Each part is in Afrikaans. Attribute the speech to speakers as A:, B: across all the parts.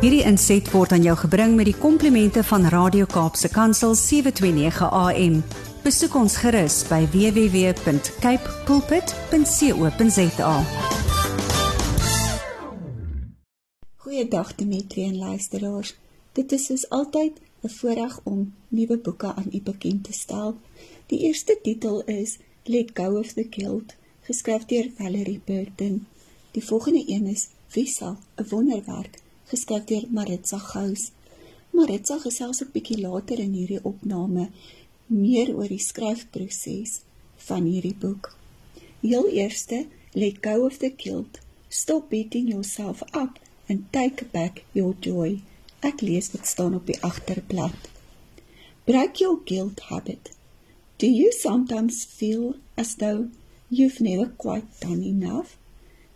A: Hierdie inset word aan jou gebring met die komplimente van Radio Kaapse Kansel 729 AM. Besoek ons gerus by www.cape pulpit.co.za.
B: Goeiedag Dimitri en luisteraars. Dit is soos altyd 'n voorreg om nuwe boeke aan u bekend te stel. Die eerste titel is Let Go of the Guilt, geskryf deur Valerie Burton. Die volgende een is Visa, 'n wonderwerk geskryf deur Maritza Gous. Maritza gesels 'n bietjie later in hierdie opname meer oor die skryfproses van hierdie boek. Heel eerste, let go of the guilt. Stop beating yourself up and take back your joy. Ek lees wat staan op die agterblad. Break your guilt habit. Do you sometimes feel as though you've never quite done enough?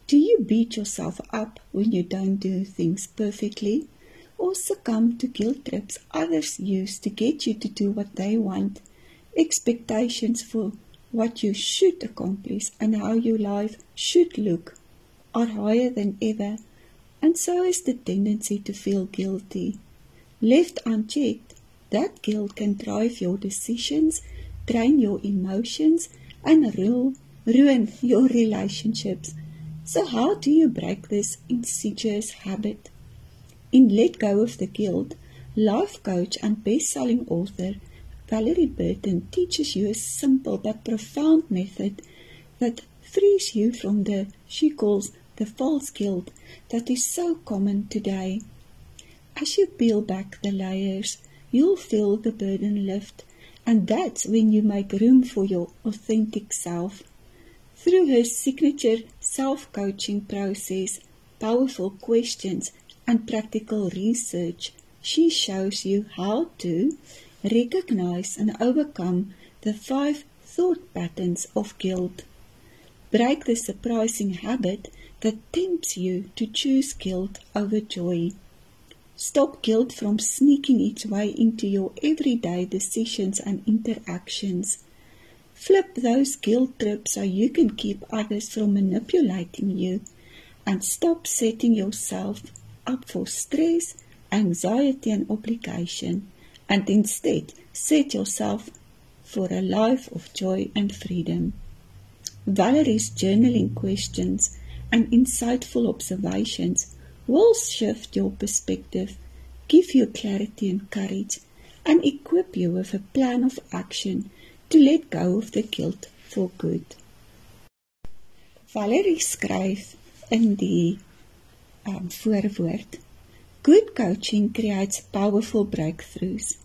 B: Do you beat yourself up when you don't do things perfectly? Or succumb to guilt trips others use to get you to do what they want? Expectations for what you should accomplish and how your life should look are higher than ever, and so is the tendency to feel guilty. Left unchecked, that guilt can drive your decisions, drain your emotions, and rule, ruin your relationships so, how do you break this insidious habit? In Let Go of the Guilt, life coach and best selling author Valerie Burton teaches you a simple but profound method that frees you from the, she calls, the false guilt that is so common today. As you peel back the layers, you'll feel the burden lift, and that's when you make room for your authentic self. Through her signature self coaching process, powerful questions, and practical research, she shows you how to recognize and overcome the five thought patterns of guilt. Break the surprising habit that tempts you to choose guilt over joy. Stop guilt from sneaking its way into your everyday decisions and interactions. Flip those guilt trips so you can keep others from manipulating you and stop setting yourself up for stress, anxiety, and obligation, and instead set yourself for a life of joy and freedom. Valerie's journaling questions and insightful observations will shift your perspective, give you clarity and courage, and equip you with a plan of action to let go of the guilt for good. Valerie skryf in die um, voorwoord Good coaching creates powerful breakthroughs.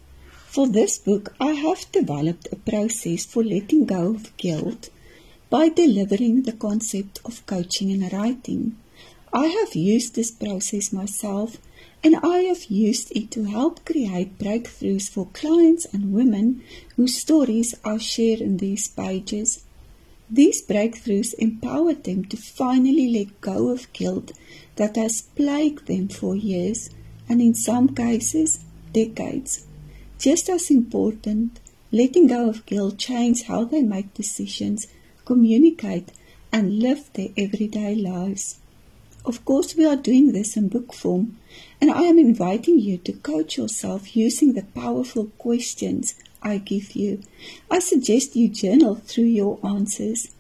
B: For this book, I have developed a process for letting go of guilt by delivering the concept of coaching in writing. I have used this process myself and I have used it to help create breakthroughs for clients and women whose stories are shared in these pages. These breakthroughs empower them to finally let go of guilt that has plagued them for years and in some cases, decades. Just as important, letting go of guilt changes how they make decisions, communicate, and live their everyday lives. Of course, we are doing this in book form, and I am inviting you to coach yourself using the powerful questions I give you. I suggest you journal through your answers.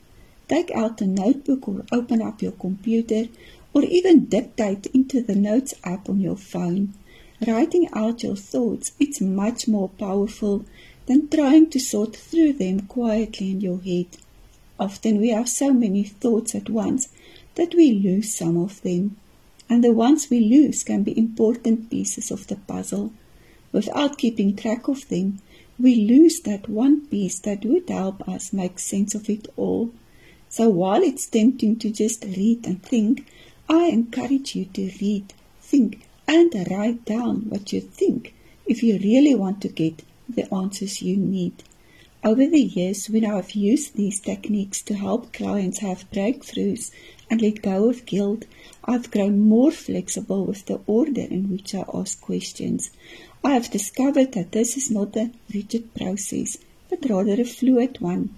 B: Take out a notebook or open up your computer or even dictate into the notes app on your phone. Writing out your thoughts is much more powerful than trying to sort through them quietly in your head. Often we have so many thoughts at once that we lose some of them, and the ones we lose can be important pieces of the puzzle. Without keeping track of them, we lose that one piece that would help us make sense of it all. So while it's tempting to just read and think, I encourage you to read, think, and write down what you think if you really want to get the answers you need. Over the years, when I've used these techniques to help clients have breakthroughs and let go of guilt, I've grown more flexible with the order in which I ask questions. I have discovered that this is not a rigid process, but rather a fluid one.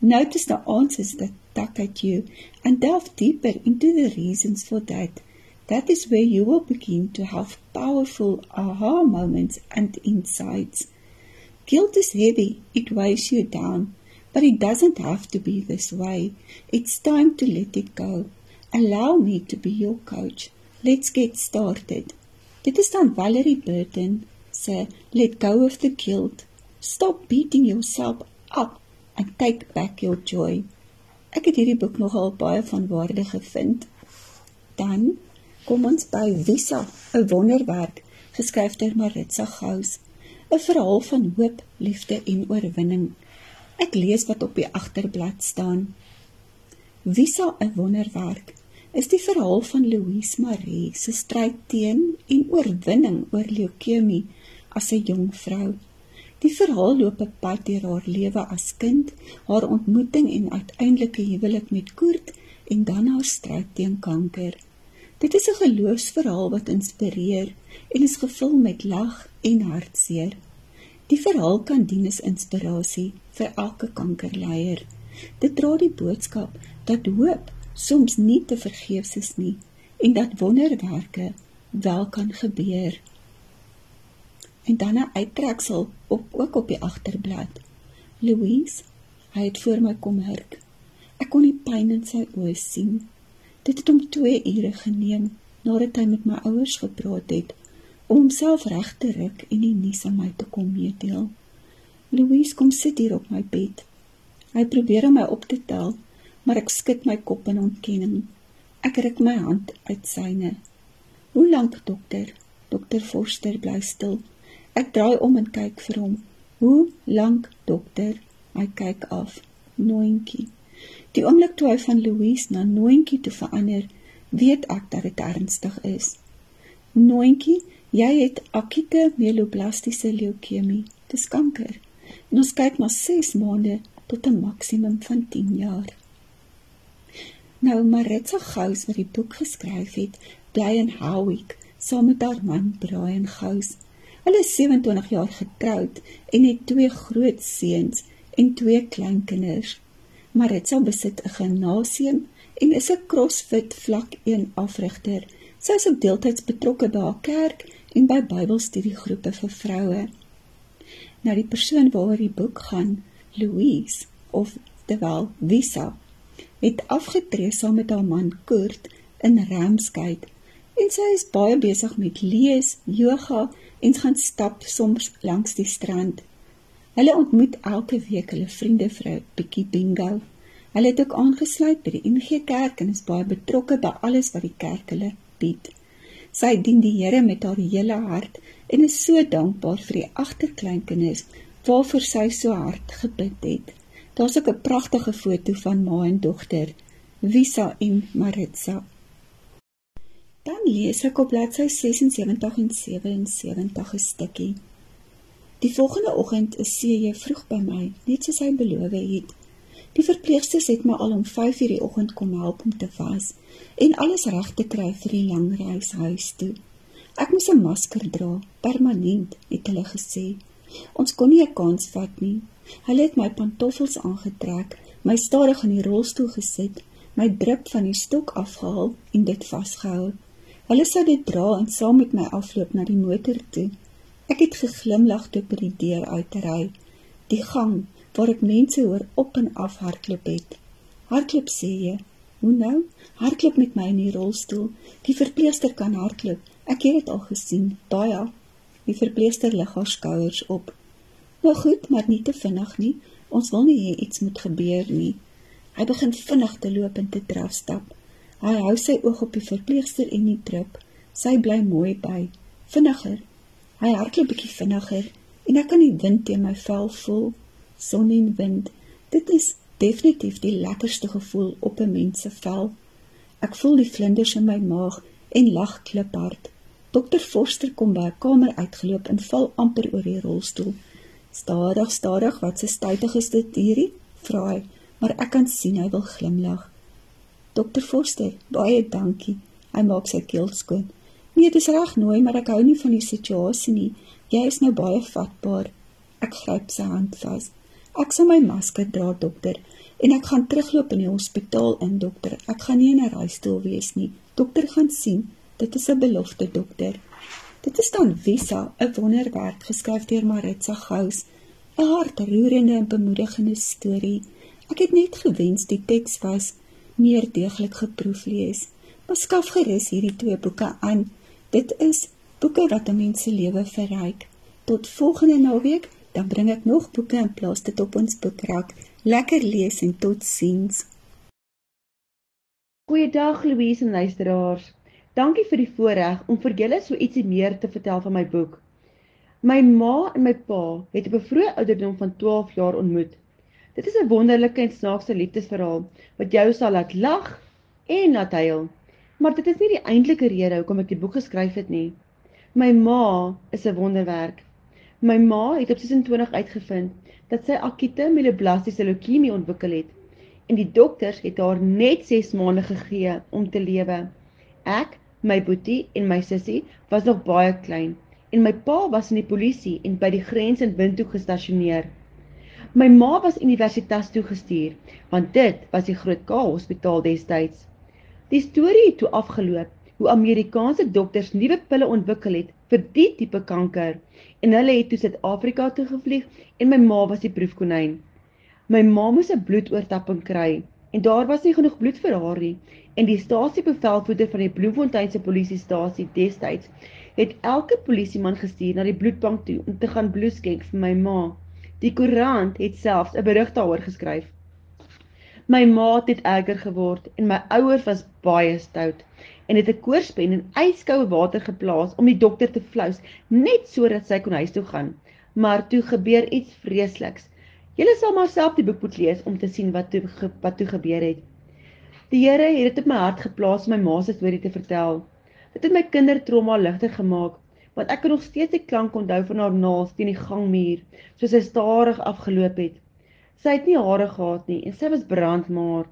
B: Notice the answers that tuck at you and delve deeper into the reasons for that. That is where you will begin to have powerful aha moments and insights. Guilt is heavy, it weighs you down, but it doesn't have to be this way. It's time to let it go. Allow me to be your coach. Let's get started. Dit is dan Valerie Burton se Let Go of the Guilt. Stop beating yourself up and take back your joy. Ek het hierdie boek nogal baie van waarde gevind. Dan kom ons by Visa, 'n wonderwerk, geskryf deur Maritza Gous, 'n verhaal van hoop, liefde en oorwinning. Ek lees wat op die agterblad staan. Visa, 'n wonderwerk, is die verhaal van Louise Marie se stryd teen en oorwinning oor leukemie as 'n jong vrou. Die verhaal loop 'n pad deur haar lewe as kind, haar ontmoeting en uiteindelike huwelik met Koert en dan haar stryd teen kanker. Dit is 'n geloofsverhaal wat inspireer en is gevul met lag en hartseer. Die verhaal kan dien as inspirasie vir elke kankerleier. Dit dra die boodskap dat hoop soms nie te vergeefs is nie en dat wonderwerke wel kan gebeur. En dan 'n uittreksel op ook op die agterblad. Louise, hy het voor my kom hurk. Ek kon die pyn in sy oë sien. Dit het hom 2 ure geneem nadat hy met my ouers gepraat het om homself reg te ruk en die nuus aan my te kom meedeel. Louise kom sit hier op my bed. Hy probeer om my op te tel, maar ek skud my kop in ontkenning. Ek ruk my hand uit syne. "Hoe lank, dokter?" Dokter Forster bly stil. Ek draai om en kyk vir hom. "Hoe lank, dokter?" Hy kyk af. "Nooitjie." Die oomblik toe hy van Louise na Nooitjie toe verander, weet ek dat dit ernstig is. Nooitjie, jy het akute mieloblastiese leukemie, dis kanker. En ons kyk na 6 maande tot 'n maksimum van 10 jaar. Nou Maritza Gous wat die boek geskryf het, bly in Howick saam met haar man Brian Gous. Hulle is 27 jaar getroud en het twee groot seuns en twee kleinkinders. Maritza besit 'n gimnasium en is 'n CrossFit vlak 1 afrigter. Sy is op deeltyds betrokke by haar kerk en by Bybelstudiegroepe vir vroue. Nou die persoon waaroor die boek gaan, Louise of terwyl Visa, het afgetree saam met haar man Kurt in Ramsgate en sy is baie besig met lees, yoga en gaan stap soms langs die strand. Hulle ontmoet elke week hulle vriende vir 'n bietjie bingo. Hulle het ook aangesluit by die NG Kerk en is baie betrokke by alles wat die kerk hulle bied. Sy dien die Here met haar hele hart en is so dankbaar vir die agterkleinkinders waarvoor sy so hard gebid het. Daar's ook 'n pragtige foto van ma en dogter, Visa en Maritza. Dan lees ek op bladsy 76 en 77 'n stukkie. Die volgende oggend is Seje vroeg by my, net soos hy beloof het. Die verpleegsters het my al om 5:00 die oggend kom help om te was en alles reg te kry vir die lang reis huis toe. Ek moes 'n masker dra, permanent, het hulle gesê. Ons kon nie 'n kans vat nie. Hulle het my pantoffels aangetrek, my stadig in die rolstoel gesit, my drip van die stok afgehaal en dit vasgehou. Hulle sou dit dra en saam met my afloop na die motor toe. Ek het geglimlag toe by die deur uitry. Die gang waar ek mense hoor op en af hardloop het. Hardloop sê jy? Hoe nou? Hardloop met my in die rolstoel. Die verpleegster kan hardloop. Ek het dit al gesien. Baie. Die verpleegster lig haar skouers op. Nou goed, maar nie te vinnig nie. Ons wil nie hê iets moet gebeur nie. Hy begin vinnig te loop en te draf stap. Hy hou sy oog op die verpleegster en die drup. Sy bly mooi by. Vinniger, Hy hardloop bietjie vinniger en ek kan die wind teen my vel voel. Son en wind. Dit is definitief die lekkerste gevoel op 'n mens se vel. Ek voel die vlinders in my maag en lag kliphard. Dokter Forster kom by 'n kamer uitgeloop en val amper oor die rolstoel. Stadig, stadig, wat se stytig is dit hierdie? Vra hy, maar ek kan sien hy wil glimlag. Dokter Forster, baie dankie. Hy maak sy keel skoon. Nee, dit is reg nooi, maar ek hou nie van die situasie nie. Jy is nou baie vatbaar. Ek gryp sy hand vas. Ek sal my masker dra, dokter, en ek gaan terugloop in die hospitaal in, dokter. Ek gaan nie in 'n rolstoel wees nie. Dokter gaan sien Dit is 'n belofte dokter. Dit is dan Wissa, 'n wonderwerk geskryf deur Maritza Gous. 'n Hartroerende en bemoedigende storie. Ek het net gewens die teks was meer deeglik geproeflees. Maar skaf gerus hierdie twee boeke aan. Dit is boeke wat 'n mens se lewe verryk. Tot volgende naweek, dan bring ek nog boeke in plaas dit op ons boekrak. Lekker lees en totsiens.
C: Goeiedag Louise en luisteraars. Dankie vir die voorreg om vir julle so ietsie meer te vertel van my boek. My ma en my pa het op 'n vroeë ouderdom van 12 jaar ontmoet. Dit is 'n wonderlike en snaakse liefdesverhaal wat jou sal laat lag en laat huil. Maar dit is nie die eintlike rede hoekom ek die boek geskryf het nie. My ma is 'n wonderwerk. My ma het op 26 uitgevind dat sy akute myeloblastiese leukemie ontwikkel het en die dokters het haar net 6 maande gegee om te lewe. Ek, my boetie en my sussie was nog baie klein en my pa was in die polisie en by die grens in Windhoek gestasioneer. My ma was universiteit toe gestuur want dit was die Groot K Hospitaal destyds. Die storie het toe afgeloop hoe Amerikaanse dokters nuwe pille ontwikkel het vir die tipe kanker en hulle het toe Suid-Afrika toe gevlieg en my ma was die proefkonyn. My ma moes 'n bloedoortapping kry en daar was nie genoeg bloed vir haar nie en die stasiebevelvoerder van die Bloemfonteinse polisiestasie destyds het elke polisieman gestuur na die bloedbank toe om te gaan bloed skenk vir my ma. Die koerant het selfs 'n berig daaroor geskryf. My ma het erger geword en my ouers was baie stout en het 'n koorspen in yskoue water geplaas om die dokter te flous net sodat sy kon huis toe gaan. Maar toe gebeur iets vreesliks. Julle sal maar self die boek moet lees om te sien wat toe wat toe gebeur het. Die Here het dit op my hart geplaas om my ma se storie te vertel. Dit het my kindertrauma ligter gemaak want ek kan nog steeds die klank onthou van haar naels teen die gangmuur soos sy stadig afgeloop het. Sy het nie hare gehad nie en sy was brandmaar.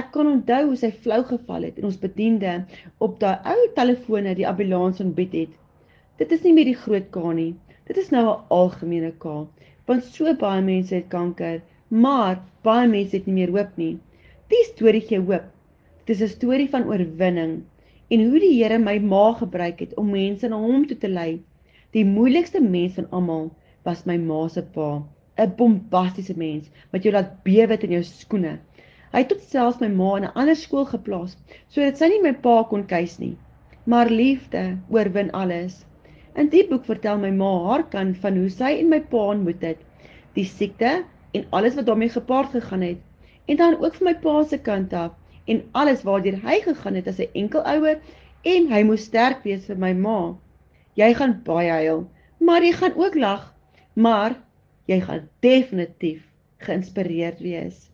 C: Ek kan onthou hoe sy flou geval het en ons bediende op daai ou telefone die ambulans ontbied het. Dit is nie meer die groot K nie. Dit is nou 'n algemene K. Want so baie mense het kanker, maar baie mense het nie meer hoop nie. Die storie gee hoop. Dit is 'n storie van oorwinning en hoe die Here my ma gebruik het om mense na hom toe te lei. Die moeilikste mens van almal was my ma se pa, 'n bombastiese mens wat jou laat bewe in jou skoene. Hy het tot selfs my ma in 'n ander skool geplaas sodat sy nie my pa kon keis nie. Maar liefde oorwin alles. In die boek vertel my ma haar kant van hoe sy en my pa ontmoet het, die siekte en alles wat daarmee gepaard gegaan het, en dan ook vir my pa se kant af en alles waardeur hy gegaan het as 'n enkel ouer en hy moes sterk wees vir my ma. Jy gaan baie huil, maar jy gaan ook lag, maar jy gaan definitief geïnspireerd wees.